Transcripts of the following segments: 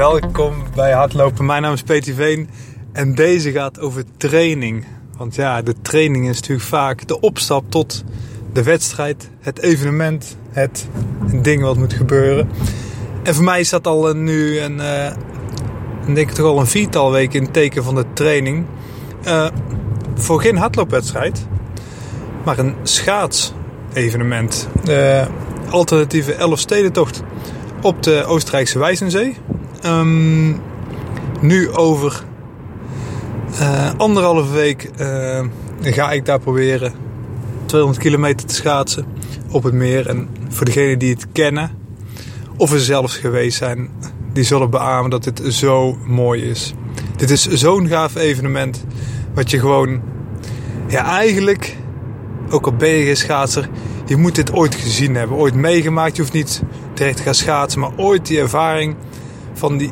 Welkom bij Hardlopen. Mijn naam is Peter Veen en deze gaat over training. Want ja, de training is natuurlijk vaak de opstap tot de wedstrijd, het evenement, het ding wat moet gebeuren. En voor mij dat al een, nu een, uh, denk ik toch al een viertal weken in het teken van de training. Uh, voor geen hardloopwedstrijd, maar een schaatsevenement. De alternatieve Elfstedentocht op de Oostenrijkse Wijzenzee. Um, nu over uh, anderhalve week uh, ga ik daar proberen 200 kilometer te schaatsen op het meer. En voor degenen die het kennen of er zelfs geweest zijn, die zullen beamen dat dit zo mooi is. Dit is zo'n gaaf evenement wat je gewoon, ja eigenlijk, ook al ben je geen schaatser, je moet dit ooit gezien hebben, ooit meegemaakt. Je hoeft niet direct te gaan schaatsen, maar ooit die ervaring van die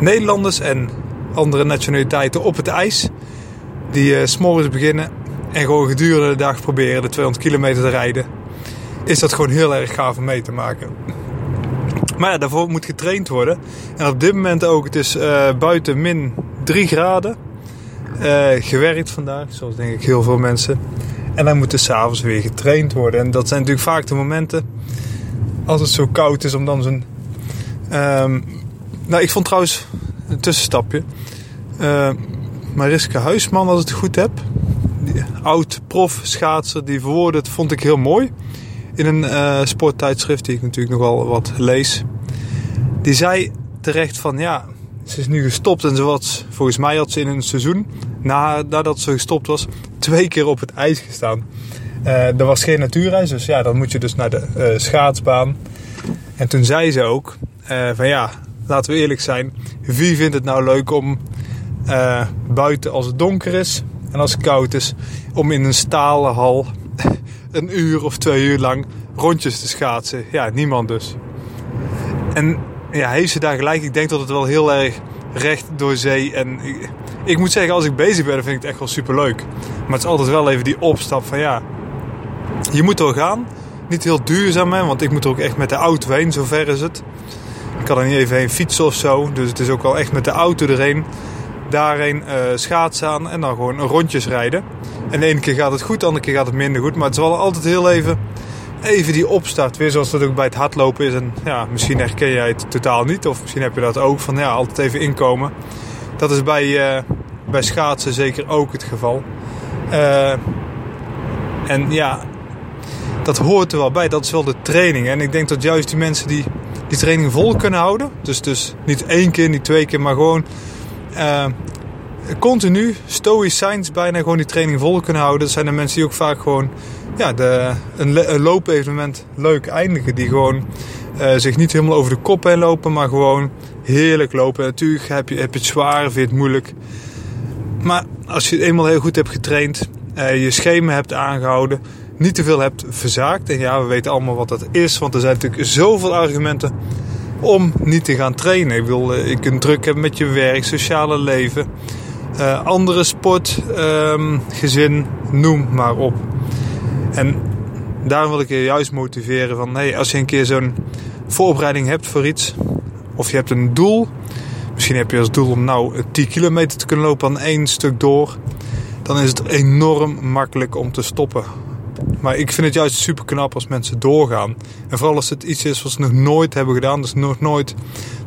Nederlanders en andere nationaliteiten op het ijs. Die uh, s'morgens beginnen en gewoon gedurende de dag proberen de 200 kilometer te rijden. Is dat gewoon heel erg gaaf om mee te maken. Maar ja, daarvoor moet getraind worden. En op dit moment ook, het is uh, buiten min 3 graden. Uh, gewerkt vandaag, zoals denk ik heel veel mensen. En dan moet er s'avonds weer getraind worden. En dat zijn natuurlijk vaak de momenten als het zo koud is om dan zo'n... Um, nou, ik vond trouwens een tussenstapje. Uh, Mariska Huisman, als ik het goed heb. Die oud prof schaatser, die verwoordde vond ik heel mooi. In een uh, sporttijdschrift die ik natuurlijk nogal wat lees. Die zei terecht van ja, ze is nu gestopt en ze was, volgens mij had ze in een seizoen, nadat ze gestopt was, twee keer op het ijs gestaan. Uh, er was geen natuurreis, dus ja, dan moet je dus naar de schaatsbaan. En toen zei ze ook van ja, laten we eerlijk zijn, wie vindt het nou leuk om buiten als het donker is en als het koud is, om in een stalen hal een uur of twee uur lang rondjes te schaatsen? Ja, niemand dus. En ja, heeft ze daar gelijk? Ik denk dat het wel heel erg recht door zee. En ik, moet zeggen, als ik bezig ben, vind ik het echt wel super leuk. Maar het is altijd wel even die opstap van ja, je moet er gaan. Niet heel duurzaam, hè, want ik moet er ook echt met de auto heen, zover is het. Ik kan er niet even heen fietsen of zo. Dus het is ook wel echt met de auto erheen. Daarheen uh, schaatsen aan en dan gewoon rondjes rijden. En de ene keer gaat het goed, de andere keer gaat het minder goed. Maar het is wel altijd heel even, even die opstart. Weer zoals dat ook bij het hardlopen is. En ja, misschien herken jij het totaal niet. Of misschien heb je dat ook van ja, altijd even inkomen. Dat is bij, uh, bij schaatsen zeker ook het geval. Uh, en ja, dat hoort er wel bij. Dat is wel de training. En ik denk dat juist die mensen die die training vol kunnen houden. Dus, dus niet één keer, niet twee keer, maar gewoon uh, continu, stoïcijns bijna gewoon die training vol kunnen houden. Dat zijn de mensen die ook vaak gewoon ja, de, een, een loopevenement leuk eindigen. Die gewoon uh, zich niet helemaal over de kop heen lopen, maar gewoon heerlijk lopen. Natuurlijk heb je, heb je het zwaar, vind je het moeilijk. Maar als je het eenmaal heel goed hebt getraind, uh, je schema hebt aangehouden, niet te veel hebt verzaakt. En ja, we weten allemaal wat dat is, want er zijn natuurlijk zoveel argumenten om niet te gaan trainen. Ik bedoel, je kunt druk hebben met je werk, sociale leven, uh, andere sport, um, gezin, noem maar op. En daarom wil ik je juist motiveren van, hey, als je een keer zo'n voorbereiding hebt voor iets, of je hebt een doel, misschien heb je als doel om nou 10 kilometer te kunnen lopen aan één stuk door, dan is het enorm makkelijk om te stoppen. Maar ik vind het juist super knap als mensen doorgaan. En vooral als het iets is wat ze nog nooit hebben gedaan, dus nog nooit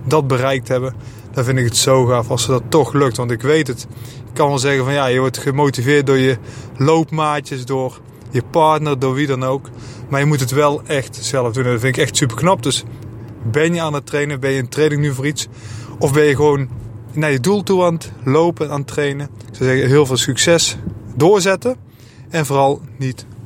dat bereikt hebben. Dan vind ik het zo gaaf als ze dat toch lukt. Want ik weet het. Ik kan wel zeggen van ja, je wordt gemotiveerd door je loopmaatjes, door je partner, door wie dan ook. Maar je moet het wel echt zelf doen. En dat vind ik echt super knap. Dus ben je aan het trainen? Ben je in training nu voor iets? Of ben je gewoon naar je doel toe aan het lopen, aan het trainen? Ik zou zeggen, heel veel succes. Doorzetten. En vooral niet